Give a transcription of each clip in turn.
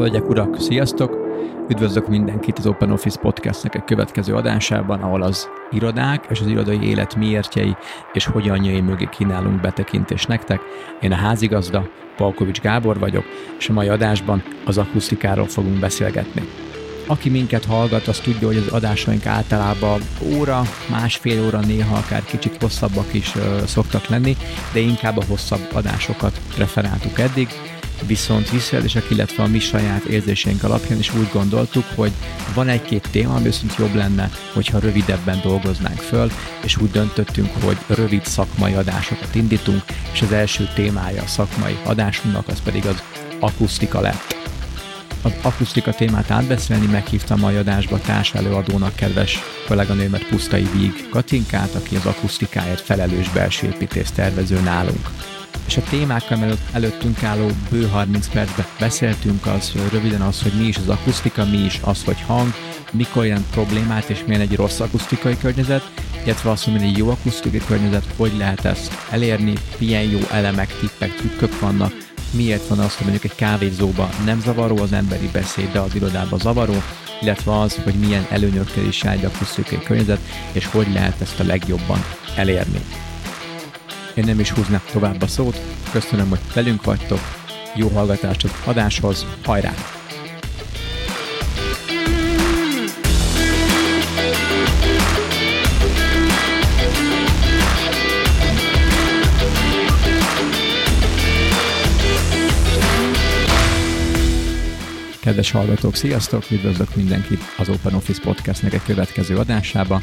Hölgyek, urak, sziasztok! Üdvözlök mindenkit az Open Office Podcastnek egy következő adásában, ahol az irodák és az irodai élet miértjei és hogyanjai mögé kínálunk betekintést nektek. Én a házigazda, Palkovics Gábor vagyok, és a mai adásban az akusztikáról fogunk beszélgetni. Aki minket hallgat, az tudja, hogy az adásaink általában óra, másfél óra, néha akár kicsit hosszabbak is ö, szoktak lenni, de inkább a hosszabb adásokat preferáltuk eddig viszont visszajelzések, illetve a mi saját érzéseink alapján is úgy gondoltuk, hogy van egy-két téma, ami viszont jobb lenne, hogyha rövidebben dolgoznánk föl, és úgy döntöttünk, hogy rövid szakmai adásokat indítunk, és az első témája a szakmai adásunknak az pedig az akusztika lett. Az akusztika témát átbeszélni meghívtam a adásba társ előadónak kedves kolléganőmet Pusztai Víg Katinkát, aki az akusztikáért felelős belső építész tervező nálunk és a témákkal előttünk álló bő 30 percben beszéltünk az röviden az, hogy mi is az akusztika, mi is az, hogy hang, mikor jelent problémát, és milyen egy rossz akusztikai környezet, illetve az, hogy milyen egy jó akusztikai környezet, hogy lehet ezt elérni, milyen jó elemek, tippek, trükkök vannak, miért van az, hogy mondjuk egy kávézóban nem zavaró az emberi beszéd, de az irodában zavaró, illetve az, hogy milyen előnyökkel is jár egy akusztikai környezet, és hogy lehet ezt a legjobban elérni. Én nem is húznám tovább a szót. Köszönöm, hogy velünk vagytok. Jó hallgatást az adáshoz. Hajrá! Kedves hallgatók, sziasztok! Üdvözlök mindenkit az Open Office Podcastnek egy következő adásába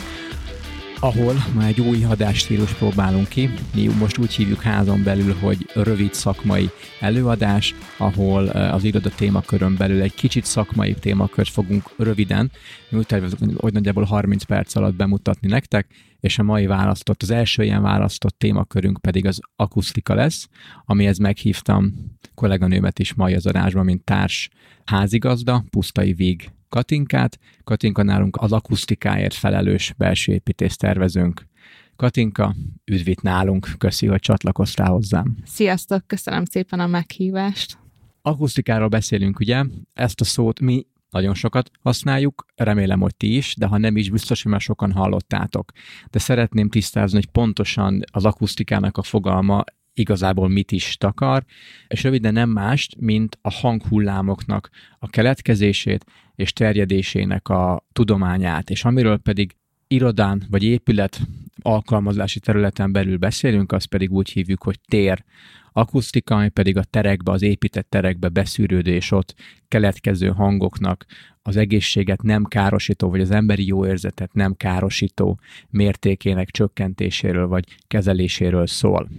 ahol már egy új adásstílus próbálunk ki. Mi most úgy hívjuk házon belül, hogy rövid szakmai előadás, ahol az iroda témakörön belül egy kicsit szakmai témakört fogunk röviden, mi úgy tervezünk, hogy nagyjából 30 perc alatt bemutatni nektek, és a mai választott, az első ilyen választott témakörünk pedig az akusztika lesz, amihez meghívtam kolléganőmet is mai az adásban, mint társ házigazda, Pusztai Vég Katinkát. Katinka nálunk az akusztikáért felelős belső építész tervezőnk. Katinka, üdvít nálunk, köszi, hogy csatlakoztál hozzám. Sziasztok, köszönöm szépen a meghívást. Akusztikáról beszélünk, ugye? Ezt a szót mi nagyon sokat használjuk, remélem, hogy ti is, de ha nem is, biztos, hogy már sokan hallottátok. De szeretném tisztázni, hogy pontosan az akusztikának a fogalma igazából mit is takar, és röviden nem mást, mint a hanghullámoknak a keletkezését és terjedésének a tudományát, és amiről pedig irodán vagy épület alkalmazási területen belül beszélünk, azt pedig úgy hívjuk, hogy tér akusztika, ami pedig a terekbe, az épített terekbe beszűrődő és ott keletkező hangoknak az egészséget nem károsító, vagy az emberi jó érzetet nem károsító mértékének csökkentéséről vagy kezeléséről szól.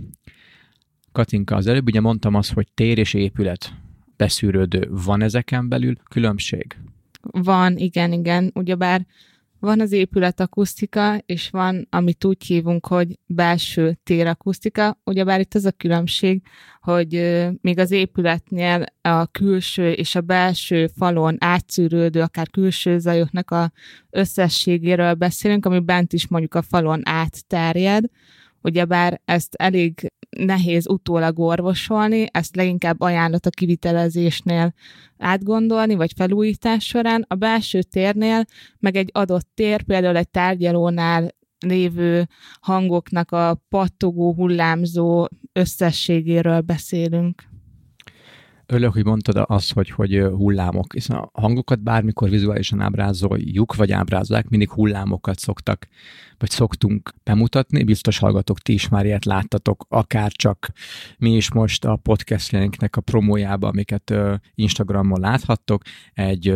Katinka, az előbb ugye mondtam azt, hogy tér és épület beszűrődő. Van ezeken belül különbség? Van, igen, igen. Ugyebár van az épület akusztika, és van, amit úgy hívunk, hogy belső térakusztika. Ugyebár itt az a különbség, hogy még az épületnél a külső és a belső falon átszűrődő, akár külső zajoknak a összességéről beszélünk, ami bent is mondjuk a falon átterjed, ugyebár ezt elég nehéz utólag orvosolni, ezt leginkább ajánlat a kivitelezésnél átgondolni, vagy felújítás során. A belső térnél, meg egy adott tér, például egy tárgyalónál lévő hangoknak a pattogó, hullámzó összességéről beszélünk. Örülök, hogy mondtad azt, hogy, hogy hullámok, hiszen a hangokat bármikor vizuálisan ábrázoljuk, vagy ábrázolják, mindig hullámokat szoktak, vagy szoktunk bemutatni. Biztos hallgatok, ti is már ilyet láttatok, akár csak mi is most a podcast linknek a promójába, amiket Instagramon láthattok, egy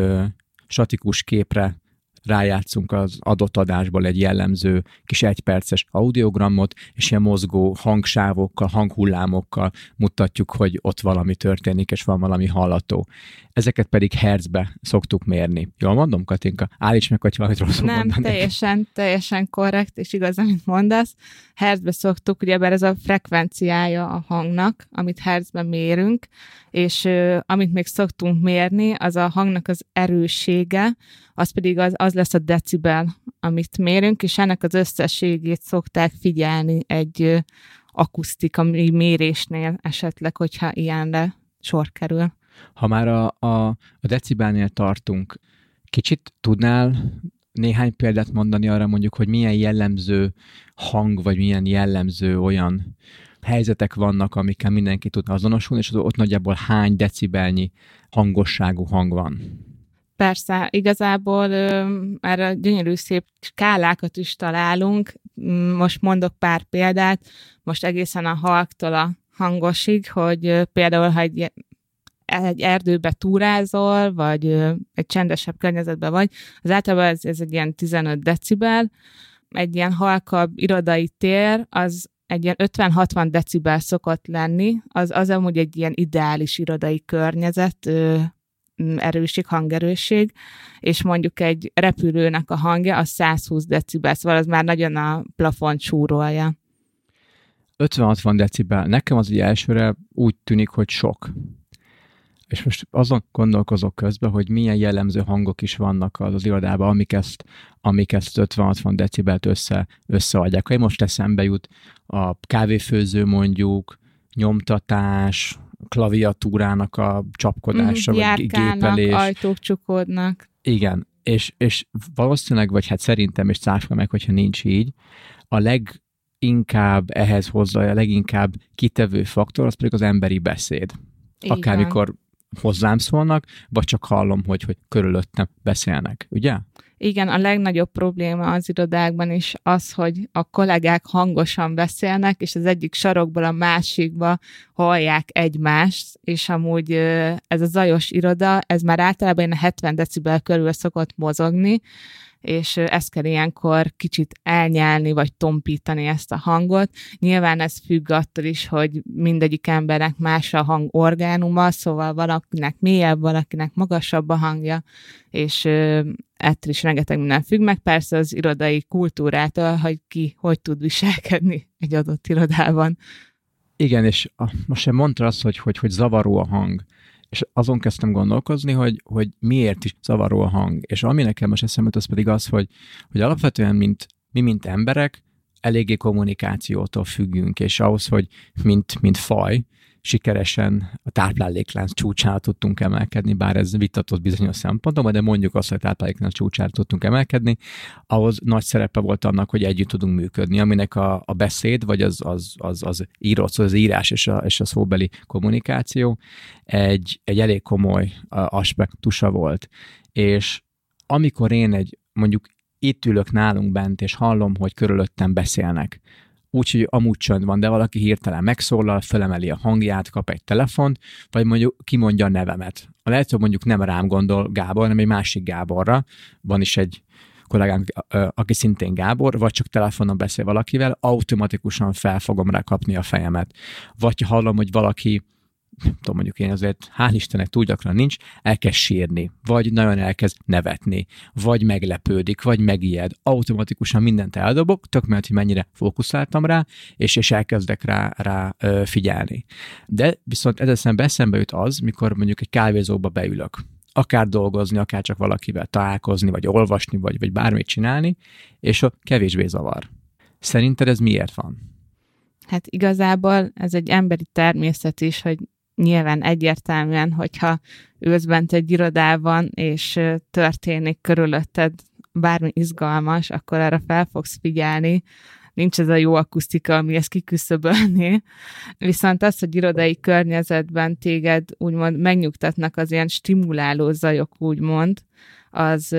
statikus képre rájátszunk az adott adásból egy jellemző kis egyperces audiogramot, és ilyen mozgó hangsávokkal, hanghullámokkal mutatjuk, hogy ott valami történik, és van valami hallató. Ezeket pedig hertzbe szoktuk mérni. Jól mondom, Katinka? Állíts meg, hogy valamit rosszul Nem, mondani. teljesen, teljesen korrekt, és igaz, amit mondasz. Hertzbe szoktuk, ugyebár ez a frekvenciája a hangnak, amit hertzben mérünk, és amit még szoktunk mérni, az a hangnak az erőssége, az pedig az, az lesz a decibel, amit mérünk, és ennek az összességét szokták figyelni egy akusztika mérésnél esetleg, hogyha ilyenre sor kerül. Ha már a, a, a decibelnél tartunk, kicsit tudnál néhány példát mondani arra mondjuk, hogy milyen jellemző hang, vagy milyen jellemző olyan helyzetek vannak, amikkel mindenki tud azonosulni, és ott nagyjából hány decibelnyi hangosságú hang van? Persze, igazából ö, erre gyönyörű szép skálákat is találunk. Most mondok pár példát, most egészen a halktól a hangosig, hogy például, ha egy egy erdőbe túrázol, vagy egy csendesebb környezetben vagy, az általában ez, ez egy ilyen 15 decibel, egy ilyen halkabb irodai tér, az egy ilyen 50-60 decibel szokott lenni, az, az amúgy egy ilyen ideális irodai környezet, erőség, hangerősség, és mondjuk egy repülőnek a hangja az 120 decibel, szóval az már nagyon a plafont súrolja. 50-60 decibel. Nekem az így elsőre úgy tűnik, hogy sok. És most azon gondolkozok közben, hogy milyen jellemző hangok is vannak az, az irodában, amik ezt, amik ezt 50-60 decibelt össze, összeadják. Ha most eszembe jut a kávéfőző mondjuk, nyomtatás, klaviatúrának a csapkodása, mm, vagy gépelés. ajtók csukódnak. Igen, és, és valószínűleg, vagy hát szerintem, és cáfra meg, hogyha nincs így, a leginkább ehhez hozzá, a leginkább kitevő faktor, az pedig az emberi beszéd. Akármikor hozzám szólnak, vagy csak hallom, hogy, hogy körülöttem beszélnek, ugye? Igen, a legnagyobb probléma az irodákban is az, hogy a kollégák hangosan beszélnek, és az egyik sarokból a másikba hallják egymást, és amúgy ez a zajos iroda, ez már általában a 70 decibel körül szokott mozogni, és ezt kell ilyenkor kicsit elnyelni, vagy tompítani ezt a hangot. Nyilván ez függ attól is, hogy mindegyik embernek más a hang orgánuma, szóval valakinek mélyebb, valakinek magasabb a hangja, és ettől is rengeteg minden függ, meg persze az irodai kultúrától, hogy ki hogy tud viselkedni egy adott irodában. Igen, és a, most sem mondta azt, hogy, hogy, hogy zavaró a hang és azon kezdtem gondolkozni, hogy, hogy miért is zavaró a hang. És ami nekem most eszembe az pedig az, hogy, hogy alapvetően mint, mi, mint emberek, eléggé kommunikációtól függünk, és ahhoz, hogy mint, mint faj, sikeresen a tápláléklánc csúcsára tudtunk emelkedni, bár ez vitatott bizonyos szempontokban, de mondjuk azt, hogy a tápláléklánc csúcsára tudtunk emelkedni, ahhoz nagy szerepe volt annak, hogy együtt tudunk működni, aminek a, a beszéd, vagy az, az, az, az írott, az írás és a, és a szóbeli kommunikáció egy, egy elég komoly aspektusa volt. És amikor én egy mondjuk itt ülök nálunk bent, és hallom, hogy körülöttem beszélnek, úgyhogy amúgy csönd van, de valaki hirtelen megszólal, felemeli a hangját, kap egy telefont, vagy mondjuk kimondja a nevemet. A lehet, hogy mondjuk nem rám gondol Gábor, hanem egy másik Gáborra. Van is egy kollégánk, aki szintén Gábor, vagy csak telefonon beszél valakivel, automatikusan fel fogom rá kapni a fejemet. Vagy ha hallom, hogy valaki nem tudom, mondjuk én azért, hál' Istennek túl gyakran nincs, elkezd sírni, vagy nagyon elkezd nevetni, vagy meglepődik, vagy megijed. Automatikusan mindent eldobok, tök mert, hogy mennyire fókuszáltam rá, és, és elkezdek rá, rá ö, figyelni. De viszont ezzel szemben eszembe jut az, mikor mondjuk egy kávézóba beülök akár dolgozni, akár csak valakivel találkozni, vagy olvasni, vagy, vagy bármit csinálni, és a kevésbé zavar. Szerinted ez miért van? Hát igazából ez egy emberi természet is, hogy nyilván egyértelműen, hogyha ülsz bent egy irodában, és történik körülötted bármi izgalmas, akkor erre fel fogsz figyelni, nincs ez a jó akusztika, ami ezt kiküszöbölni. Viszont az, hogy irodai környezetben téged úgymond megnyugtatnak az ilyen stimuláló zajok, úgymond, az,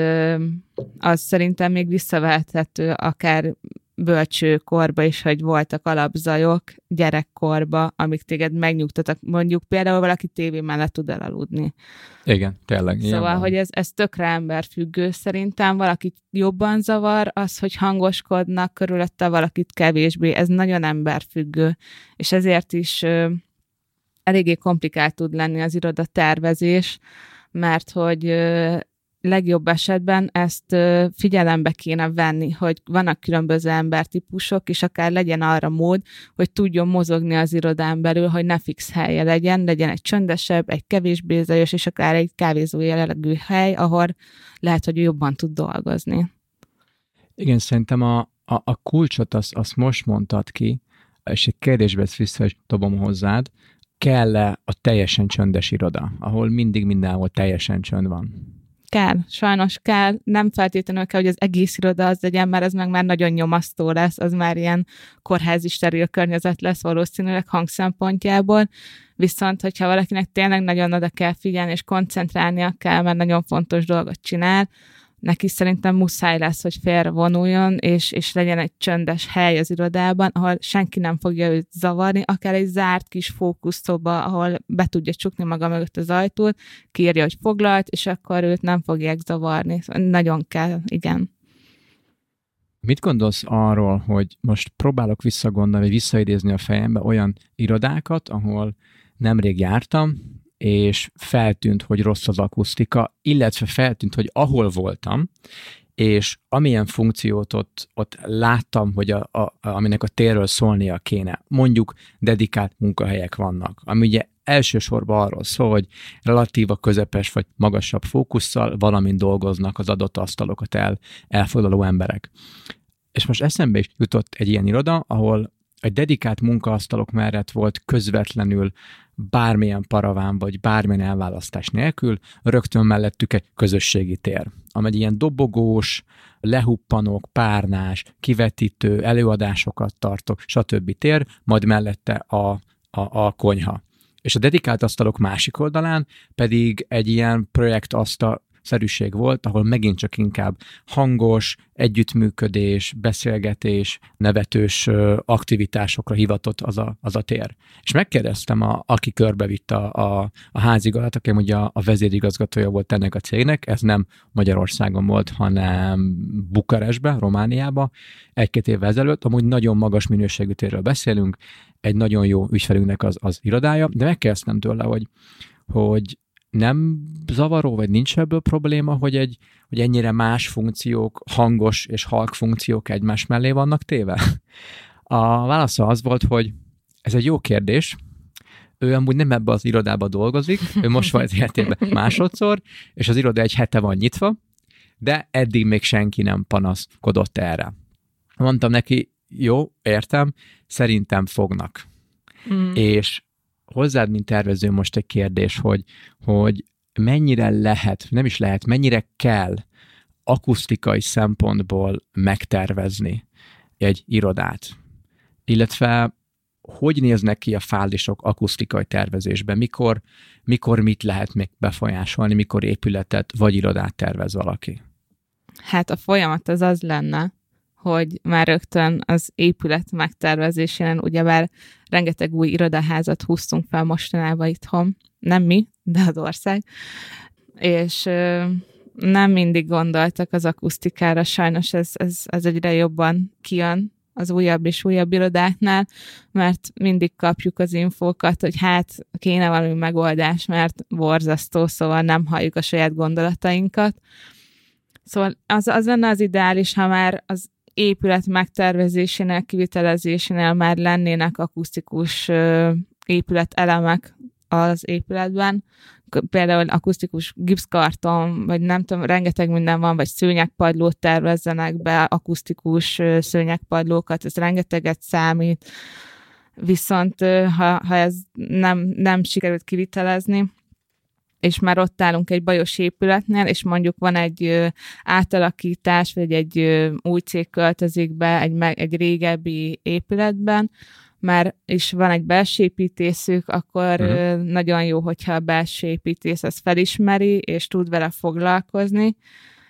az szerintem még visszavehethető akár bölcsőkorba is, hogy voltak alapzajok gyerekkorba, amik téged megnyugtatak. Mondjuk például valaki tévé mellett tud elaludni. Igen, tényleg. Szóval, hogy ez, ez tökre emberfüggő szerintem. Valakit jobban zavar az, hogy hangoskodnak körülötte, valakit kevésbé. Ez nagyon emberfüggő. És ezért is ö, eléggé komplikált tud lenni az iroda tervezés, mert hogy ö, legjobb esetben ezt figyelembe kéne venni, hogy vannak különböző embertípusok, és akár legyen arra mód, hogy tudjon mozogni az irodán belül, hogy ne fix helye legyen, legyen egy csöndesebb, egy kevésbé zajos, és akár egy kávézó jellegű hely, ahol lehet, hogy jobban tud dolgozni. Igen, szerintem a, a, a kulcsot azt, azt most mondtad ki, és egy kérdésbe ezt vissza is dobom hozzád. kell-e a teljesen csöndes iroda, ahol mindig mindenhol teljesen csönd van? Kell, sajnos kell. Nem feltétlenül kell, hogy az egész iroda az legyen, mert ez meg már nagyon nyomasztó lesz, az már ilyen kórházi steril környezet lesz valószínűleg hangszempontjából. Viszont, hogyha valakinek tényleg nagyon oda kell figyelni, és koncentrálnia kell, mert nagyon fontos dolgot csinál, neki szerintem muszáj lesz, hogy félrevonuljon, és, és legyen egy csöndes hely az irodában, ahol senki nem fogja őt zavarni, akár egy zárt kis fókuszszoba, ahol be tudja csukni maga mögött az ajtót, kírja, hogy foglalt, és akkor őt nem fogják zavarni. Szóval nagyon kell, igen. Mit gondolsz arról, hogy most próbálok visszagondolni, vagy visszaidézni a fejembe olyan irodákat, ahol nemrég jártam, és feltűnt, hogy rossz az akusztika, illetve feltűnt, hogy ahol voltam, és amilyen funkciót ott, ott láttam, hogy a, a, aminek a térről szólnia kéne, mondjuk dedikált munkahelyek vannak, ami ugye elsősorban arról szól, hogy relatív a közepes vagy magasabb fókusszal valamint dolgoznak az adott asztalokat el elfoglaló emberek. És most eszembe is jutott egy ilyen iroda, ahol egy dedikált munkaasztalok mellett volt közvetlenül bármilyen paraván vagy bármilyen elválasztás nélkül, rögtön mellettük egy közösségi tér, amely ilyen dobogós, lehuppanok, párnás, kivetítő, előadásokat tartok, stb. tér, majd mellette a, a, a konyha. És a dedikált asztalok másik oldalán pedig egy ilyen projektasztal szerűség volt, ahol megint csak inkább hangos, együttműködés, beszélgetés, nevetős aktivitásokra hivatott az a, az a tér. És megkérdeztem, a, aki körbevitt a, a, a házigazdat, aki ugye a, a vezérigazgatója volt ennek a cégnek, ez nem Magyarországon volt, hanem Bukarestbe, Romániába, egy-két évvel ezelőtt, amúgy nagyon magas minőségű térről beszélünk, egy nagyon jó ügyfelünknek az, az irodája, de megkérdeztem tőle, hogy, hogy nem zavaró, vagy nincs ebből probléma, hogy, egy, hogy ennyire más funkciók, hangos és halk funkciók egymás mellé vannak téve? A válasza az volt, hogy ez egy jó kérdés, ő amúgy nem ebbe az irodába dolgozik, ő most van az életében másodszor, és az iroda egy hete van nyitva, de eddig még senki nem panaszkodott erre. Mondtam neki, jó, értem, szerintem fognak. Mm. És hozzád, mint tervező most egy kérdés, hogy, hogy mennyire lehet, nem is lehet, mennyire kell akusztikai szempontból megtervezni egy irodát, illetve hogy néznek ki a fázisok akusztikai tervezésben, mikor, mikor mit lehet még befolyásolni, mikor épületet vagy irodát tervez valaki? Hát a folyamat az az lenne, hogy már rögtön az épület megtervezésén, ugyebár rengeteg új irodaházat húztunk fel mostanában itthon, nem mi, de az ország, és nem mindig gondoltak az akusztikára, sajnos ez, ez, ez egyre jobban kijön az újabb és újabb irodáknál, mert mindig kapjuk az infókat, hogy hát kéne valami megoldás, mert borzasztó, szóval nem halljuk a saját gondolatainkat. Szóval az, az lenne az ideális, ha már az épület megtervezésénél, kivitelezésénél már lennének akusztikus épületelemek az épületben, például akusztikus gipszkarton, vagy nem tudom, rengeteg minden van, vagy szőnyegpadlót tervezzenek be, akusztikus szőnyegpadlókat, ez rengeteget számít, viszont ha, ha ez nem, nem sikerült kivitelezni, és már ott állunk egy bajos épületnél, és mondjuk van egy átalakítás, vagy egy új cég költözik be egy, egy régebbi épületben, már is van egy belső építészük, akkor uh-huh. nagyon jó, hogyha a belső építész ezt felismeri, és tud vele foglalkozni,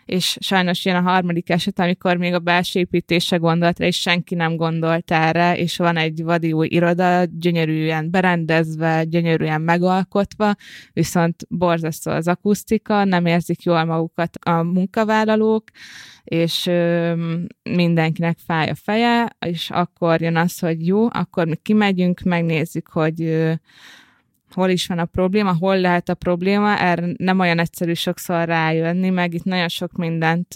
és sajnos jön a harmadik eset, amikor még a belső építése gondolt rá, és senki nem gondolt erre, és van egy vadi új iroda, gyönyörűen berendezve, gyönyörűen megalkotva, viszont borzasztó az akusztika, nem érzik jól magukat a munkavállalók, és ö, mindenkinek fáj a feje, és akkor jön az, hogy jó, akkor mi kimegyünk, megnézzük, hogy ö, hol is van a probléma, hol lehet a probléma, erre nem olyan egyszerű sokszor rájönni, meg itt nagyon sok mindent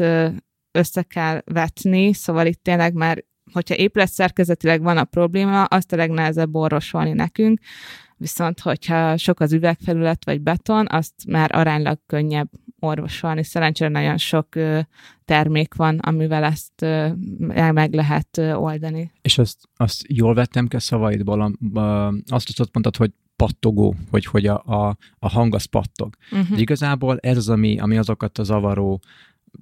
össze kell vetni, szóval itt tényleg már, hogyha épület szerkezetileg van a probléma, azt a legnehezebb orvosolni nekünk, viszont hogyha sok az üvegfelület vagy beton, azt már aránylag könnyebb orvosolni. Szerencsére nagyon sok termék van, amivel ezt meg lehet oldani. És azt, azt jól vettem ki a szavaidból, azt azt mondtad, hogy pattogó, hogy, hogy a, a, a hang az pattog. Uh-huh. De igazából ez az, ami, ami azokat a zavaró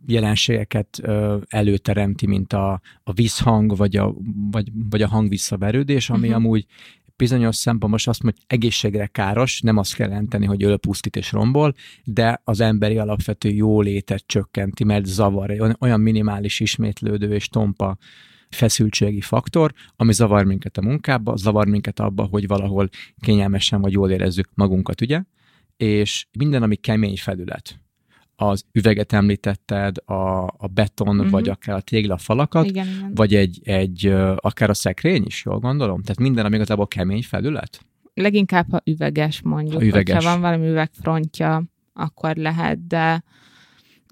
jelenségeket ö, előteremti, mint a, a vízhang, vagy a, vagy, vagy a hang visszaverődés, ami uh-huh. amúgy bizonyos szempontból most azt mondja, hogy egészségre káros, nem azt kell jelenteni, hogy ölpusztít és rombol, de az emberi alapvető jólétet csökkenti, mert zavar, olyan minimális ismétlődő és tompa feszültségi faktor, ami zavar minket a munkába, zavar minket abba, hogy valahol kényelmesen vagy jól érezzük magunkat, ugye? És minden, ami kemény felület, az üveget említetted, a, a beton, uh-huh. vagy akár a téglafalakat, Igen, igen. vagy egy, egy akár a szekrény is, jól gondolom? Tehát minden, ami igazából kemény felület? Leginkább, ha üveges mondjuk. Ha üveges. Hogyha van valami üvegfrontja, akkor lehet, de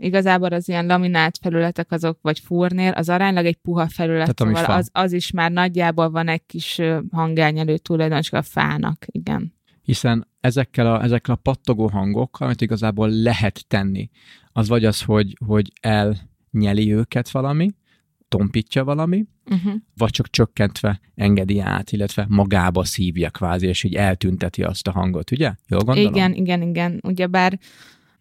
igazából az ilyen laminált felületek azok, vagy furnér, az aránylag egy puha felület, Tehát szóval az, az is már nagyjából van egy kis hangelnyelő tulajdonság a fának, igen. hiszen ezekkel a, ezekkel a pattogó hangokkal, amit igazából lehet tenni, az vagy az, hogy, hogy elnyeli őket valami, tompítja valami, Uh-huh. vagy csak csökkentve engedi át, illetve magába szívja kvázi, és így eltünteti azt a hangot, ugye? Jól gondolom? Igen, igen, igen. Ugyebár,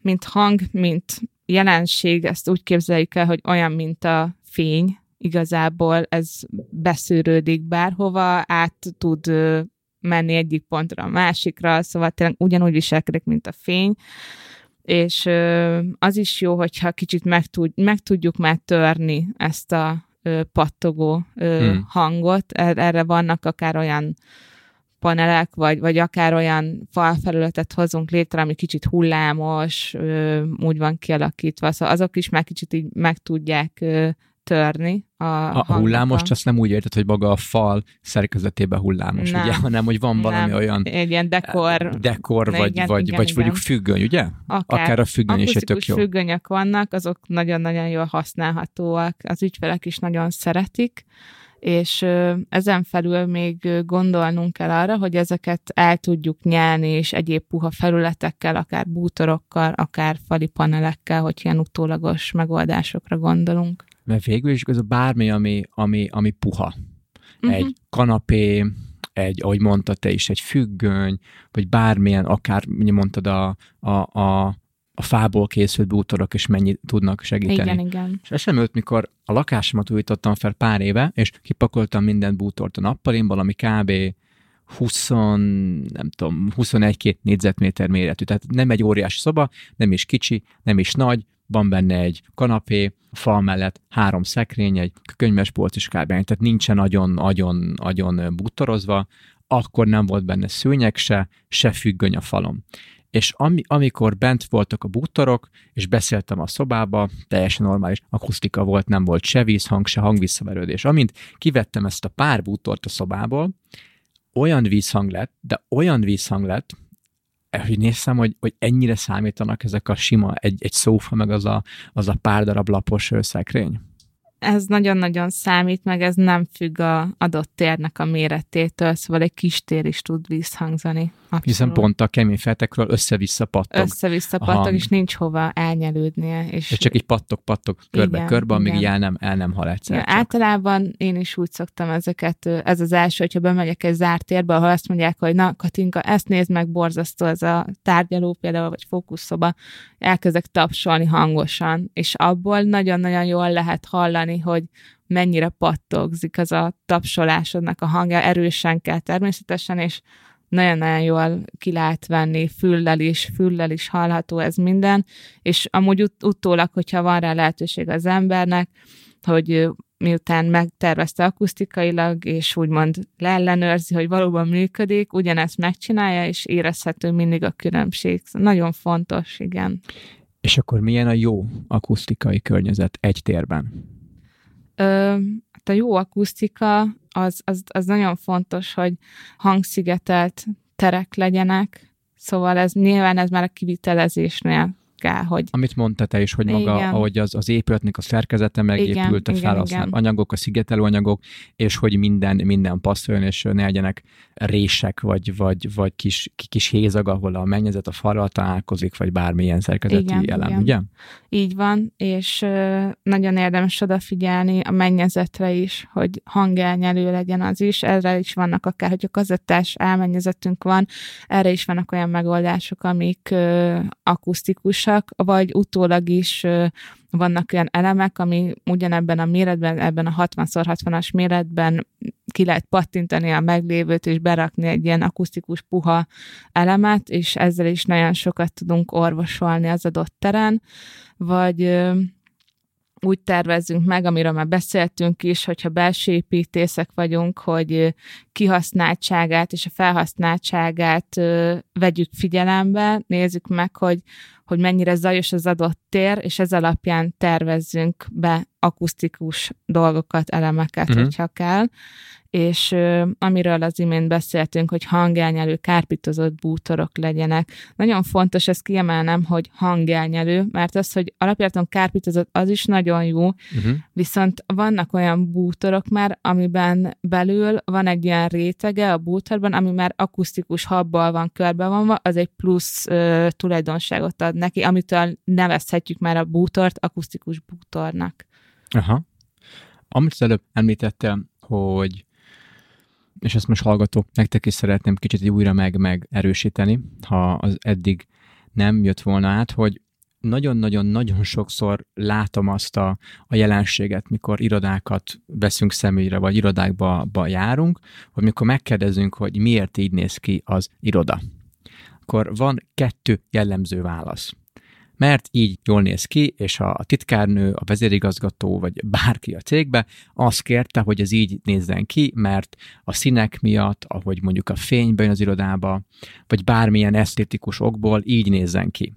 mint hang, mint jelenség, ezt úgy képzeljük el, hogy olyan, mint a fény, igazából ez beszűrődik bárhova, át tud menni egyik pontra a másikra, szóval tényleg ugyanúgy viselkedik, mint a fény, és az is jó, hogyha kicsit meg, tud, meg tudjuk már törni ezt a pattogó Hmm. hangot. Er- Erre vannak akár olyan panelek, vagy, vagy akár olyan falfelületet hozunk létre, ami kicsit hullámos, úgy van kialakítva, szóval azok is már kicsit így meg tudják törni a, A, hullámost azt nem úgy érted, hogy maga a fal szerkezetében hullámos, Nem. ugye? Hanem, hogy van valami Nem. olyan Egy ilyen dekor, dekor, Na vagy, igen, vagy, igen, vagy igen. mondjuk függöny, ugye? akár, Akár a függöny is egy tök jó. függönyök vannak, azok nagyon-nagyon jól használhatóak, az ügyfelek is nagyon szeretik, és ezen felül még gondolnunk kell arra, hogy ezeket el tudjuk nyelni, és egyéb puha felületekkel, akár bútorokkal, akár fali panelekkel, hogy ilyen utólagos megoldásokra gondolunk. Mert végül is ez a bármi, ami, ami, ami puha. Mhm. Egy kanapé, egy, ahogy mondtad te is, egy függöny, vagy bármilyen, akár mondtad a, a, a, a fából készült bútorok is mennyit tudnak segíteni. Igen, igen. És eszembe jut, mikor a lakásomat újítottam fel pár éve, és kipakoltam minden bútort a nappalimból, ami kb. 20, nem tudom, 21-2 négyzetméter méretű. Tehát nem egy óriási szoba, nem is kicsi, nem is nagy, van benne egy kanapé, a fal mellett három szekrény, egy könyvespolc is kb. Tehát nincsen nagyon, nagyon, nagyon bútorozva, akkor nem volt benne szőnyeg se, se függöny a falon. És ami, amikor bent voltak a bútorok, és beszéltem a szobába, teljesen normális akusztika volt, nem volt se vízhang, se hangvisszaverődés. Amint kivettem ezt a pár bútort a szobából, olyan vízhang lett, de olyan vízhang lett, hogy néztem, hogy, hogy ennyire számítanak ezek a sima, egy, egy szófa, meg az a, az a pár darab lapos szekrény. Ez nagyon-nagyon számít, meg ez nem függ a adott térnek a méretétől, szóval egy kis tér is tud visszhangzani. Abszolút. Hiszen pont a kemény feltekről össze-vissza pattog. össze-vissza pattog, és nincs hova elnyelődnie. És, És csak így pattog-pattog körbe-körbe, amíg igen. el nem, el nem hal egyszer. ja, általában én is úgy szoktam ezeket, ez az első, hogyha bemegyek egy zárt térbe, ahol azt mondják, hogy na Katinka, ezt nézd meg, borzasztó ez a tárgyaló például, vagy fókuszszoba, elkezdek tapsolni hangosan, és abból nagyon-nagyon jól lehet hallani, hogy mennyire pattogzik az a tapsolásodnak a hangja, erősen kell természetesen, és nagyon-nagyon jól ki lehet venni, füllel is, füllel is hallható ez minden, és amúgy ut- utólag, hogyha van rá lehetőség az embernek, hogy miután megtervezte akusztikailag, és úgymond leellenőrzi, hogy valóban működik, ugyanezt megcsinálja, és érezhető mindig a különbség. Nagyon fontos, igen. És akkor milyen a jó akusztikai környezet egy térben? Hát a jó akusztika az, az, az nagyon fontos, hogy hangszigetelt terek legyenek, szóval ez nyilván ez már a kivitelezésnél kell, hogy... Amit mondta te is, hogy maga, igen. ahogy az, az épületnek a szerkezete megépült, igen, a felhasznált igen, anyagok, a szigetelő anyagok, és hogy minden, minden passzoljon, és ne legyenek rések, vagy, vagy, vagy kis, kis hézag, ahol a mennyezet a falral találkozik, vagy bármilyen szerkezeti igen, elem, igen. ugye? Így van, és nagyon érdemes odafigyelni a mennyezetre is, hogy hangelnyelő legyen az is, erre is vannak akár, hogy a kazettás elmennyezetünk van, erre is vannak olyan megoldások, amik akusztikusak, vagy utólag is vannak olyan elemek, ami ugyanebben a méretben, ebben a 60x60-as méretben ki lehet pattintani a meglévőt, és berakni egy ilyen akusztikus puha elemet, és ezzel is nagyon sokat tudunk orvosolni az adott teren, vagy úgy tervezzünk meg, amiről már beszéltünk is, hogyha belső építészek vagyunk, hogy kihasználtságát és a felhasználtságát vegyük figyelembe, nézzük meg, hogy, hogy mennyire zajos az adott tér, és ez alapján tervezzünk be akusztikus dolgokat, elemeket, uh-huh. hogyha kell és amiről az imént beszéltünk, hogy hangelnyelő, kárpitozott bútorok legyenek. Nagyon fontos ezt kiemelnem, hogy hangelnyelő, mert az, hogy alapjáton kárpitozott, az is nagyon jó, uh-huh. viszont vannak olyan bútorok már, amiben belül van egy ilyen rétege a bútorban, ami már akusztikus habbal van körbevanva, az egy plusz uh, tulajdonságot ad neki, amitől nevezhetjük már a bútort akusztikus bútornak. Aha. Amit az előbb említettem, hogy és ezt most hallgatók, nektek is szeretném kicsit újra meg, meg erősíteni, ha az eddig nem jött volna át, hogy nagyon-nagyon-nagyon sokszor látom azt a, a jelenséget, mikor irodákat veszünk szemügyre, vagy irodákba ba járunk, hogy mikor megkérdezünk, hogy miért így néz ki az iroda, akkor van kettő jellemző válasz mert így jól néz ki, és a titkárnő, a vezérigazgató, vagy bárki a cégbe azt kérte, hogy ez így nézzen ki, mert a színek miatt, ahogy mondjuk a fényben az irodába, vagy bármilyen esztétikus okból így nézzen ki.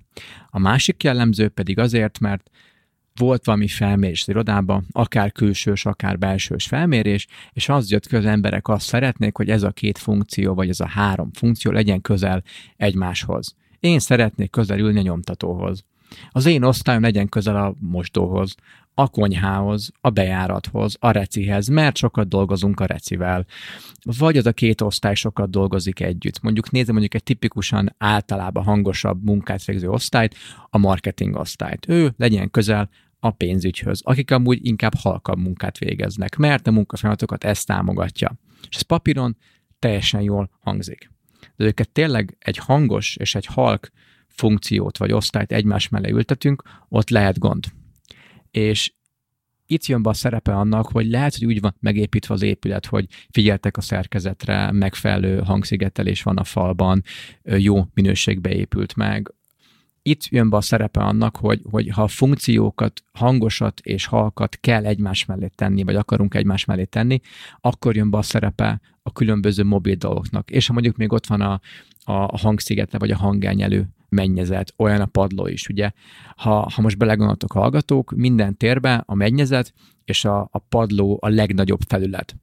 A másik jellemző pedig azért, mert volt valami felmérés az irodában, akár külsős, akár belsős felmérés, és az jött ki, az emberek azt szeretnék, hogy ez a két funkció, vagy ez a három funkció legyen közel egymáshoz. Én szeretnék közel a nyomtatóhoz. Az én osztályom legyen közel a mosdóhoz, a konyhához, a bejárathoz, a recihez, mert sokat dolgozunk a recivel. Vagy az a két osztály sokat dolgozik együtt. Mondjuk nézem mondjuk egy tipikusan általában hangosabb munkát végző osztályt, a marketing osztályt. Ő legyen közel a pénzügyhöz, akik amúgy inkább halkabb munkát végeznek, mert a munkafolyamatokat ezt támogatja. És ez papíron teljesen jól hangzik. De őket tényleg egy hangos és egy halk funkciót vagy osztályt egymás mellé ültetünk, ott lehet gond. És itt jön be a szerepe annak, hogy lehet, hogy úgy van megépítve az épület, hogy figyeltek a szerkezetre, megfelelő hangszigetelés van a falban, jó minőségbe épült meg. Itt jön be a szerepe annak, hogy, hogy ha a funkciókat, hangosat és halkat kell egymás mellé tenni, vagy akarunk egymás mellé tenni, akkor jön be a szerepe a különböző mobil dolgoknak. És ha mondjuk még ott van a, a hangszigete, vagy a hangelnyelő mennyezet, olyan a padló is, ugye. Ha, ha most belegondoltok hallgatók, minden térben a mennyezet és a, a padló a legnagyobb felület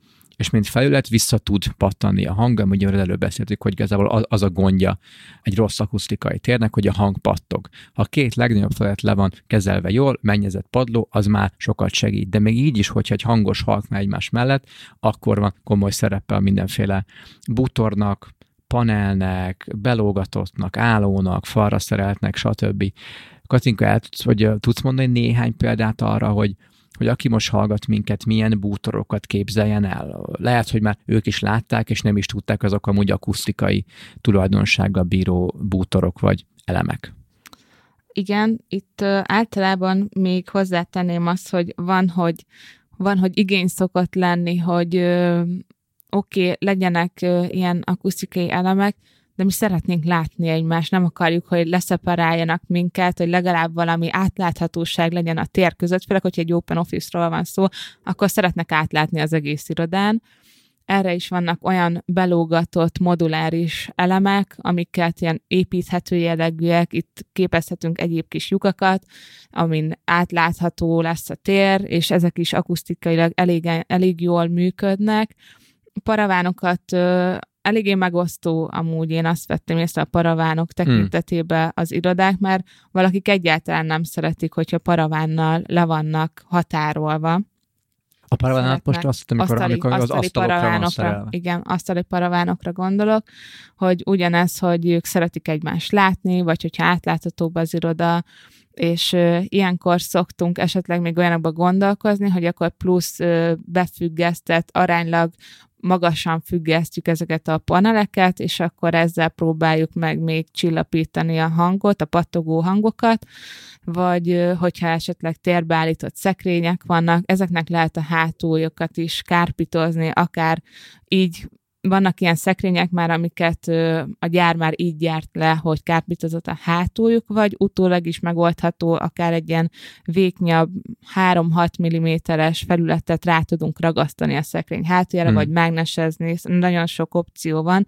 és mint felület vissza tud pattanni a hang, ugye előbb beszéltük, hogy igazából az, a gondja egy rossz akusztikai térnek, hogy a hang pattog. Ha a két legnagyobb felület le van kezelve jól, mennyezett padló, az már sokat segít. De még így is, hogyha egy hangos halk egymás mellett, akkor van komoly szerepe a mindenféle bútornak, panelnek, belógatottnak, állónak, falra szereltnek, stb. Katinka, el tudsz, hogy tudsz mondani néhány példát arra, hogy, hogy aki most hallgat minket, milyen bútorokat képzeljen el. Lehet, hogy már ők is látták, és nem is tudták azok amúgy akusztikai tulajdonsággal bíró bútorok vagy elemek. Igen, itt általában még hozzátenném azt, hogy van, hogy van, hogy igény szokott lenni, hogy oké, okay, legyenek ilyen akusztikai elemek, de mi szeretnénk látni egymást, nem akarjuk, hogy leszeparáljanak minket, hogy legalább valami átláthatóság legyen a tér között, főleg, hogyha egy open office-ról van szó, akkor szeretnek átlátni az egész irodán. Erre is vannak olyan belógatott moduláris elemek, amiket ilyen építhető jellegűek, itt képezhetünk egyéb kis lyukakat, amin átlátható lesz a tér, és ezek is akusztikailag elég, elég jól működnek, paravánokat eléggé megosztó amúgy én azt vettem észre a paravánok tekintetében az irodák, mert valakik egyáltalán nem szeretik, hogyha paravánnal le vannak határolva. A paravánok most azt, amikor, asztali, amikor az asztalokra van szerelve. Igen, asztali paravánokra gondolok, hogy ugyanez, hogy ők szeretik egymást látni, vagy hogyha átláthatóbb az iroda, és uh, ilyenkor szoktunk esetleg még olyanokba gondolkozni, hogy akkor plusz uh, befüggesztett, aránylag magasan függesztjük ezeket a paneleket, és akkor ezzel próbáljuk meg még csillapítani a hangot, a pattogó hangokat, vagy hogyha esetleg térbeállított szekrények vannak, ezeknek lehet a hátuljukat is kárpitozni, akár így vannak ilyen szekrények már, amiket a gyár már így gyárt le, hogy kárpítozott a hátuljuk, vagy utólag is megoldható, akár egy ilyen véknyabb 3-6 mm-es felületet rá tudunk ragasztani a szekrény hátuljára, hmm. vagy mágnesezni, nagyon sok opció van,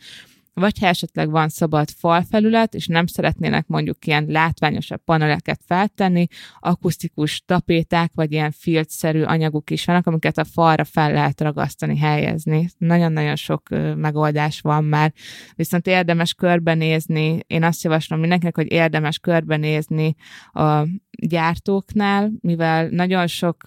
vagy ha esetleg van szabad falfelület, és nem szeretnének mondjuk ilyen látványosabb paneleket feltenni, akusztikus tapéták, vagy ilyen filtszerű anyagok is vannak, amiket a falra fel lehet ragasztani, helyezni. Nagyon-nagyon sok megoldás van már, viszont érdemes körbenézni, én azt javaslom mindenkinek, hogy érdemes körbenézni a gyártóknál, mivel nagyon sok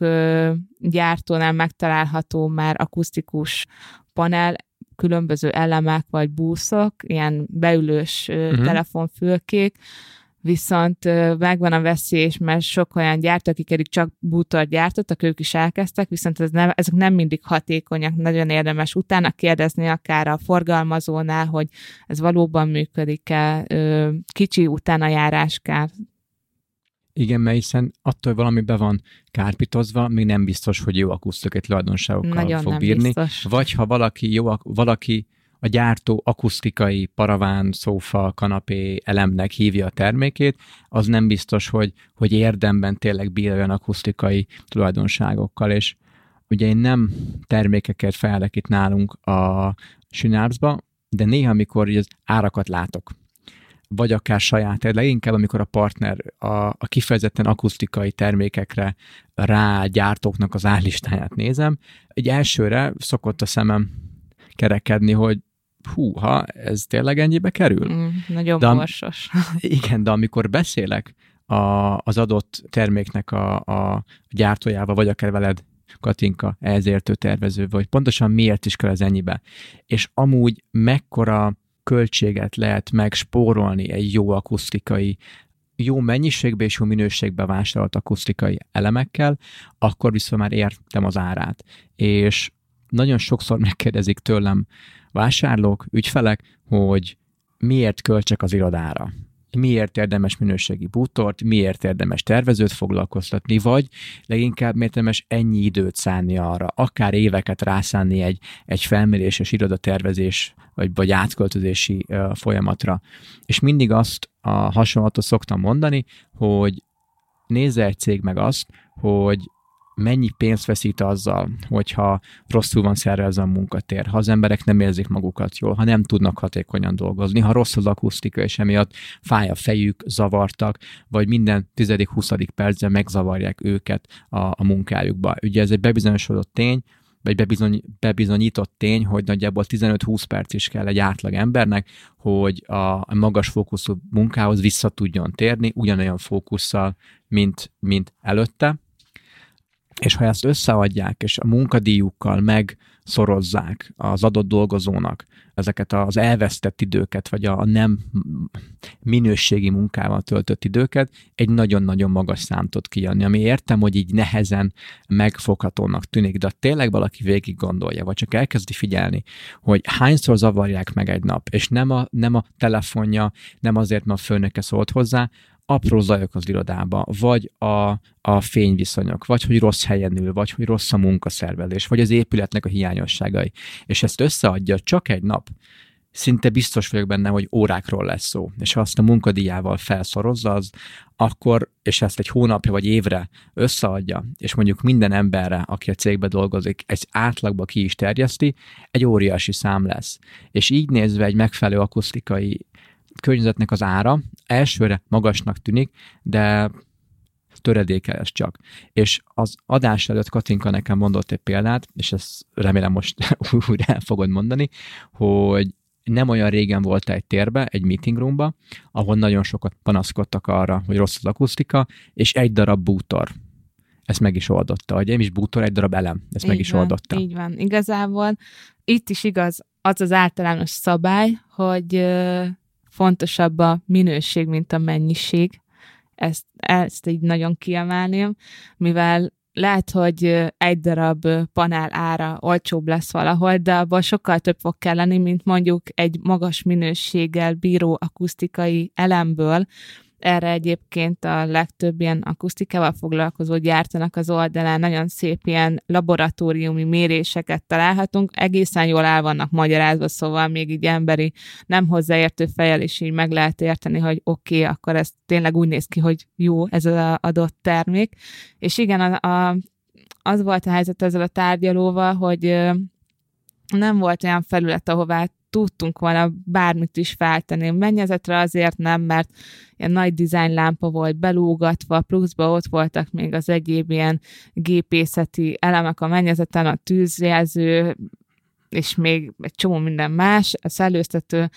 gyártónál megtalálható már akusztikus panel, különböző elemek vagy búszok, ilyen beülős uh-huh. telefonfülkék, viszont megvan a veszély, mert sok olyan gyártó, akik eddig csak bútort gyártottak, ők is elkezdtek, viszont ez nem, ezek nem mindig hatékonyak, nagyon érdemes utána kérdezni akár a forgalmazónál, hogy ez valóban működik-e, kicsi utána járás kell igen, mert hiszen attól, valami be van kárpitozva, még nem biztos, hogy jó akusztikai tulajdonságokkal Nagyon fog bírni. Biztos. Vagy ha valaki jó, valaki a gyártó akusztikai paraván, szófa, kanapé elemnek hívja a termékét, az nem biztos, hogy, hogy érdemben tényleg bír olyan akusztikai tulajdonságokkal, és ugye én nem termékeket fejlek itt nálunk a Synapsba, de néha, amikor az árakat látok, vagy akár saját, de leginkább amikor a partner a, a kifejezetten akusztikai termékekre rá gyártóknak az állistáját nézem, egy elsőre szokott a szemem kerekedni, hogy húha, ez tényleg ennyibe kerül? Mm, nagyon de, borsos. Igen, de amikor beszélek a, az adott terméknek a, a gyártójával, vagy akár veled Katinka, ezértő tervező, vagy pontosan miért is kell ez ennyibe. És amúgy mekkora költséget lehet megspórolni egy jó akusztikai jó mennyiségbe és jó minőségbe vásárolt akusztikai elemekkel, akkor viszont már értem az árát. És nagyon sokszor megkérdezik tőlem vásárlók, ügyfelek, hogy miért költsek az irodára miért érdemes minőségi bútort, miért érdemes tervezőt foglalkoztatni, vagy leginkább miért érdemes ennyi időt szánni arra, akár éveket rászánni egy, egy felméréses irodatervezés vagy, vagy átköltözési uh, folyamatra. És mindig azt a hasonlatot szoktam mondani, hogy nézze egy cég meg azt, hogy mennyi pénzt veszít azzal, hogyha rosszul van szervezve a munkatér, ha az emberek nem érzik magukat jól, ha nem tudnak hatékonyan dolgozni, ha rossz az akusztika, és emiatt fáj a fejük, zavartak, vagy minden tizedik, huszadik percben megzavarják őket a, a munkájukba. Ugye ez egy bebizonyosodott tény, vagy bebizony, bebizonyított tény, hogy nagyjából 15-20 perc is kell egy átlag embernek, hogy a magas fókuszú munkához vissza tudjon térni, ugyanolyan fókusszal, mint, mint előtte és ha ezt összeadják, és a munkadíjukkal megszorozzák az adott dolgozónak ezeket az elvesztett időket, vagy a nem minőségi munkával töltött időket, egy nagyon-nagyon magas számt tud kijönni, ami értem, hogy így nehezen megfoghatónak tűnik, de tényleg valaki végig gondolja, vagy csak elkezdi figyelni, hogy hányszor zavarják meg egy nap, és nem a, nem a telefonja, nem azért, mert a főnöke szólt hozzá, apró zajok az irodába, vagy a, a fényviszonyok, vagy hogy rossz helyen ül, vagy hogy rossz a munkaszervelés, vagy az épületnek a hiányosságai. És ezt összeadja csak egy nap, szinte biztos vagyok benne, hogy órákról lesz szó. És ha azt a munkadíjával felszorozza, az akkor, és ezt egy hónapja vagy évre összeadja, és mondjuk minden emberre, aki a cégbe dolgozik, egy átlagba ki is terjeszti, egy óriási szám lesz. És így nézve egy megfelelő akusztikai környezetnek az ára elsőre magasnak tűnik, de töredéke ez csak. És az adás előtt Katinka nekem mondott egy példát, és ezt remélem most újra el fogod mondani, hogy nem olyan régen volt egy térbe, egy meeting roomba, ahol nagyon sokat panaszkodtak arra, hogy rossz az akusztika, és egy darab bútor. Ezt meg is oldotta. Hogy én is bútor, egy darab elem. Ezt így meg is van, oldotta. Így van. Igazából itt is igaz az az általános szabály, hogy fontosabb a minőség, mint a mennyiség. Ezt, ezt így nagyon kiemelném, mivel lehet, hogy egy darab panel ára olcsóbb lesz valahol, de abban sokkal több fog kelleni, mint mondjuk egy magas minőséggel bíró akusztikai elemből, erre egyébként a legtöbb ilyen akusztikával foglalkozó gyártanak az oldalán, nagyon szép ilyen laboratóriumi méréseket találhatunk, egészen jól el vannak magyarázva, szóval még így emberi, nem hozzáértő fejel is így meg lehet érteni, hogy oké, okay, akkor ez tényleg úgy néz ki, hogy jó ez az adott termék. És igen, a, a, az volt a helyzet ezzel a tárgyalóval, hogy nem volt olyan felület, ahová tudtunk volna bármit is feltenni. Mennyezetre azért nem, mert ilyen nagy design lámpa volt belógatva, pluszba ott voltak még az egyéb ilyen gépészeti elemek a mennyezeten, a tűzjelző, és még egy csomó minden más, a szellőztető,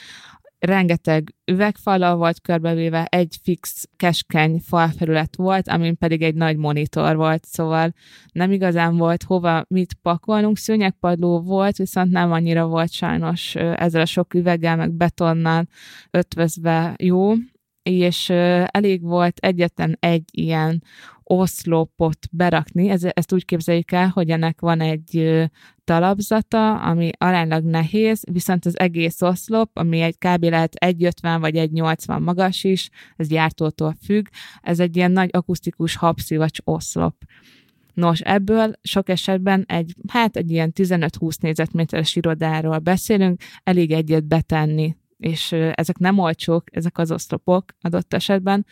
rengeteg üvegfala volt körbevéve, egy fix keskeny falfelület volt, amin pedig egy nagy monitor volt, szóval nem igazán volt hova mit pakolnunk. Szőnyegpadló volt, viszont nem annyira volt sajnos ezzel a sok üveggel, meg betonnal ötvözve jó, és elég volt egyetlen egy ilyen oszlopot berakni. Ez, ezt úgy képzeljük el, hogy ennek van egy talapzata, ami aránylag nehéz, viszont az egész oszlop, ami egy kb. lehet 1,50 vagy 1,80 magas is, ez gyártótól függ, ez egy ilyen nagy akusztikus habszivacs oszlop. Nos, ebből sok esetben egy, hát egy ilyen 15-20 négyzetméteres irodáról beszélünk, elég egyet betenni, és ezek nem olcsók, ezek az oszlopok adott esetben,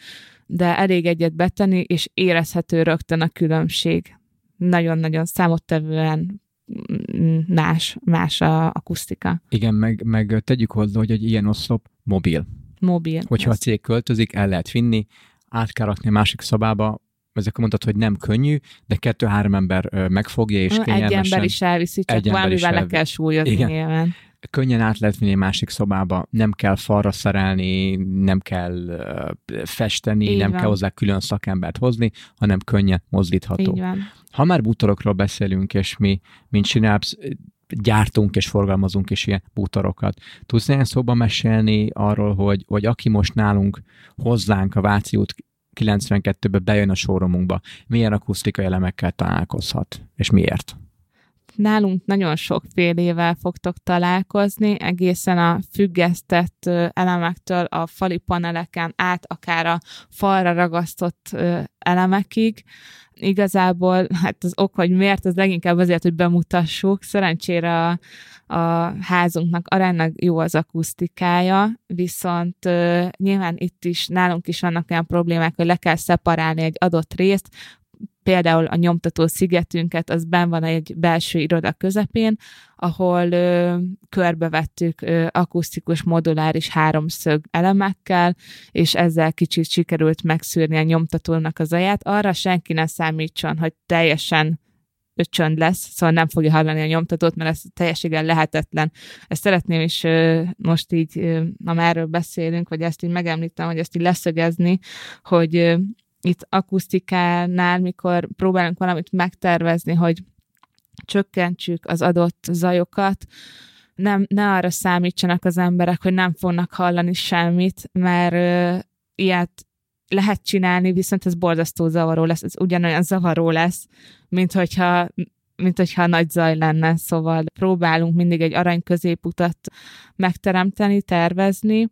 de elég egyet betenni, és érezhető rögtön a különbség. Nagyon-nagyon számottevően más, más a akusztika. Igen, meg, meg tegyük hozzá, hogy egy ilyen oszlop mobil. Mobil. Hogyha ez. a cég költözik, el lehet vinni, át kell rakni a másik szobába, ezek mondtad, hogy nem könnyű, de kettő-három ember megfogja, és kényelmesen... Egy ember is elviszi, csak valamivel le kell súlyozni Igen. nyilván könnyen át lehet vinni másik szobába, nem kell falra szerelni, nem kell festeni, Így nem van. kell hozzá külön szakembert hozni, hanem könnyen mozdítható. Így van. Ha már bútorokról beszélünk, és mi, mint Synapse, gyártunk és forgalmazunk is ilyen bútorokat. Tudsz néhány szóban mesélni arról, hogy, hogy aki most nálunk hozzánk a Váci út 92-be bejön a showroomunkba, milyen akusztikai elemekkel találkozhat, és miért? Nálunk nagyon sokfélével fogtok találkozni, egészen a függesztett elemektől a fali paneleken át, akár a falra ragasztott elemekig. Igazából hát az ok, hogy miért, az leginkább azért, hogy bemutassuk. Szerencsére a, a házunknak aránylag jó az akusztikája, viszont uh, nyilván itt is, nálunk is vannak olyan problémák, hogy le kell szeparálni egy adott részt, például a nyomtató szigetünket, az ben van egy belső iroda közepén, ahol ö, körbevettük ö, akusztikus moduláris háromszög elemekkel, és ezzel kicsit sikerült megszűrni a nyomtatónak az aját. Arra senki ne számítson, hogy teljesen csönd lesz, szóval nem fogja hallani a nyomtatót, mert ez teljességgel lehetetlen. Ezt szeretném is most így, ha erről beszélünk, vagy ezt így megemlítem, hogy ezt így leszögezni, hogy itt akusztikánál, mikor próbálunk valamit megtervezni, hogy csökkentsük az adott zajokat, nem, ne arra számítsanak az emberek, hogy nem fognak hallani semmit, mert ö, ilyet lehet csinálni, viszont ez borzasztó zavaró lesz, ez ugyanolyan zavaró lesz, mint hogyha mint hogyha nagy zaj lenne, szóval próbálunk mindig egy arany középutat megteremteni, tervezni,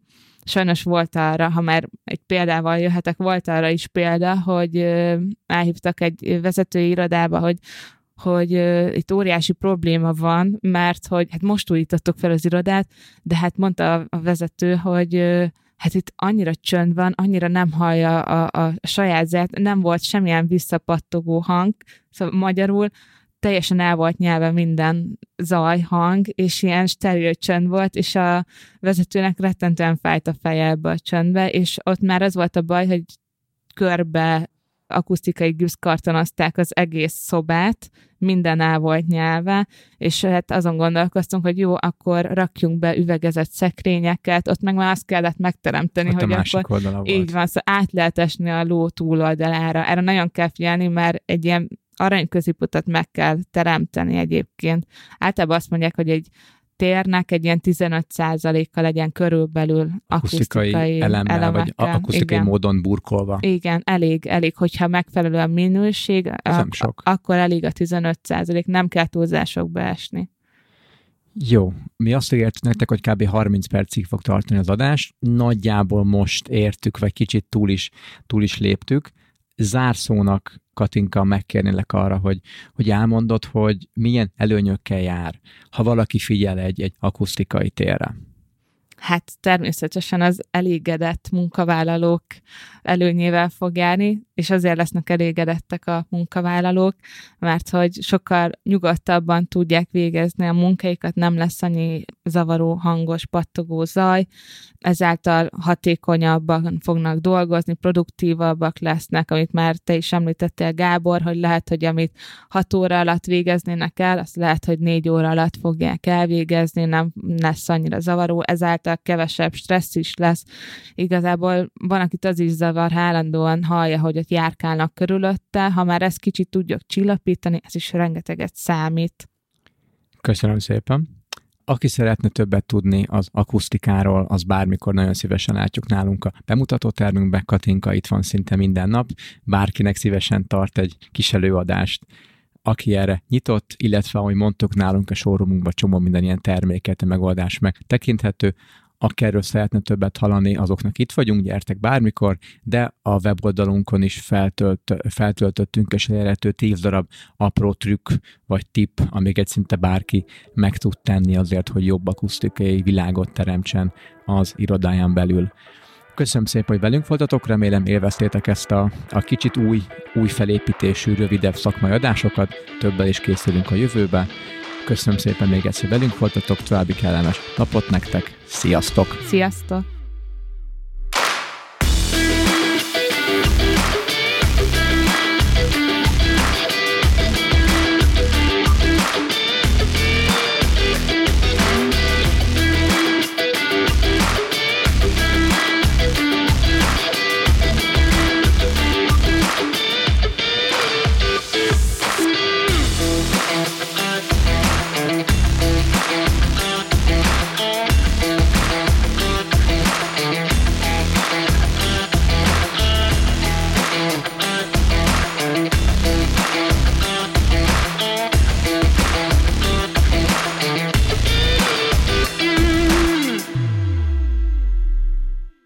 sajnos volt arra, ha már egy példával jöhetek, volt arra is példa, hogy elhívtak egy vezetői irodába, hogy hogy uh, itt óriási probléma van, mert hogy hát most újítottuk fel az irodát, de hát mondta a, a vezető, hogy uh, hát itt annyira csönd van, annyira nem hallja a, a saját zert, nem volt semmilyen visszapattogó hang, szóval magyarul teljesen el volt nyelve minden zaj, hang, és ilyen steril csönd volt, és a vezetőnek rettentően fájt a feje ebbe a csöndbe, és ott már az volt a baj, hogy körbe akusztikai gipszkartonozták az egész szobát, minden el volt nyelve, és hát azon gondolkoztunk, hogy jó, akkor rakjunk be üvegezett szekrényeket, ott meg már azt kellett megteremteni, ott hogy a másik akkor így volt. van, szóval át lehet esni a ló túloldalára. Erre nagyon kell figyelni, mert egy ilyen arany középutat meg kell teremteni egyébként. Általában azt mondják, hogy egy térnek egy ilyen 15%-kal legyen körülbelül akusztikai, akusztikai elemmel, vagy elemekkel. akusztikai Igen. módon burkolva. Igen, elég, elég, hogyha megfelelő a minőség, ak- sok. akkor elég a 15% nem kell túlzásokba esni. Jó, mi azt ígértük nektek, hogy kb. 30 percig fog tartani az adás. Nagyjából most értük, vagy kicsit túl is, túl is léptük. Zárszónak, Katinka, megkérnélek arra, hogy, hogy elmondod, hogy milyen előnyökkel jár, ha valaki figyel egy, egy akusztikai térre. Hát természetesen az elégedett munkavállalók előnyével fog járni, és azért lesznek elégedettek a munkavállalók, mert hogy sokkal nyugodtabban tudják végezni a munkáikat, nem lesz annyi zavaró, hangos, pattogó zaj, ezáltal hatékonyabban fognak dolgozni, produktívabbak lesznek, amit már te is említettél, Gábor, hogy lehet, hogy amit hat óra alatt végeznének el, azt lehet, hogy négy óra alatt fogják elvégezni, nem lesz annyira zavaró, ezáltal kevesebb stressz is lesz. Igazából van, akit az is zavar, állandóan hallja, hogy ott járkálnak körülötte, ha már ezt kicsit tudjuk csillapítani, ez is rengeteget számít. Köszönöm szépen. Aki szeretne többet tudni az akusztikáról, az bármikor nagyon szívesen látjuk nálunk a bemutató termünkbe. Katinka itt van szinte minden nap. Bárkinek szívesen tart egy kis előadást, aki erre nyitott, illetve ahogy mondtuk nálunk a showroomunkban csomó minden ilyen terméket, megoldás meg tekinthető. Erről szeretne többet hallani, azoknak itt vagyunk, gyertek bármikor, de a weboldalunkon is feltölt, feltöltöttünk és elérhető 10 darab apró trükk vagy tipp, amiket szinte bárki meg tud tenni azért, hogy jobb akusztikai világot teremtsen az irodáján belül. Köszönöm szépen, hogy velünk voltatok, remélem élveztétek ezt a, a kicsit új, új felépítésű, rövidebb szakmai adásokat, többel is készülünk a jövőbe. Köszönöm szépen még egyszer, velünk voltatok, további kellemes napot nektek, sziasztok! Sziasztok!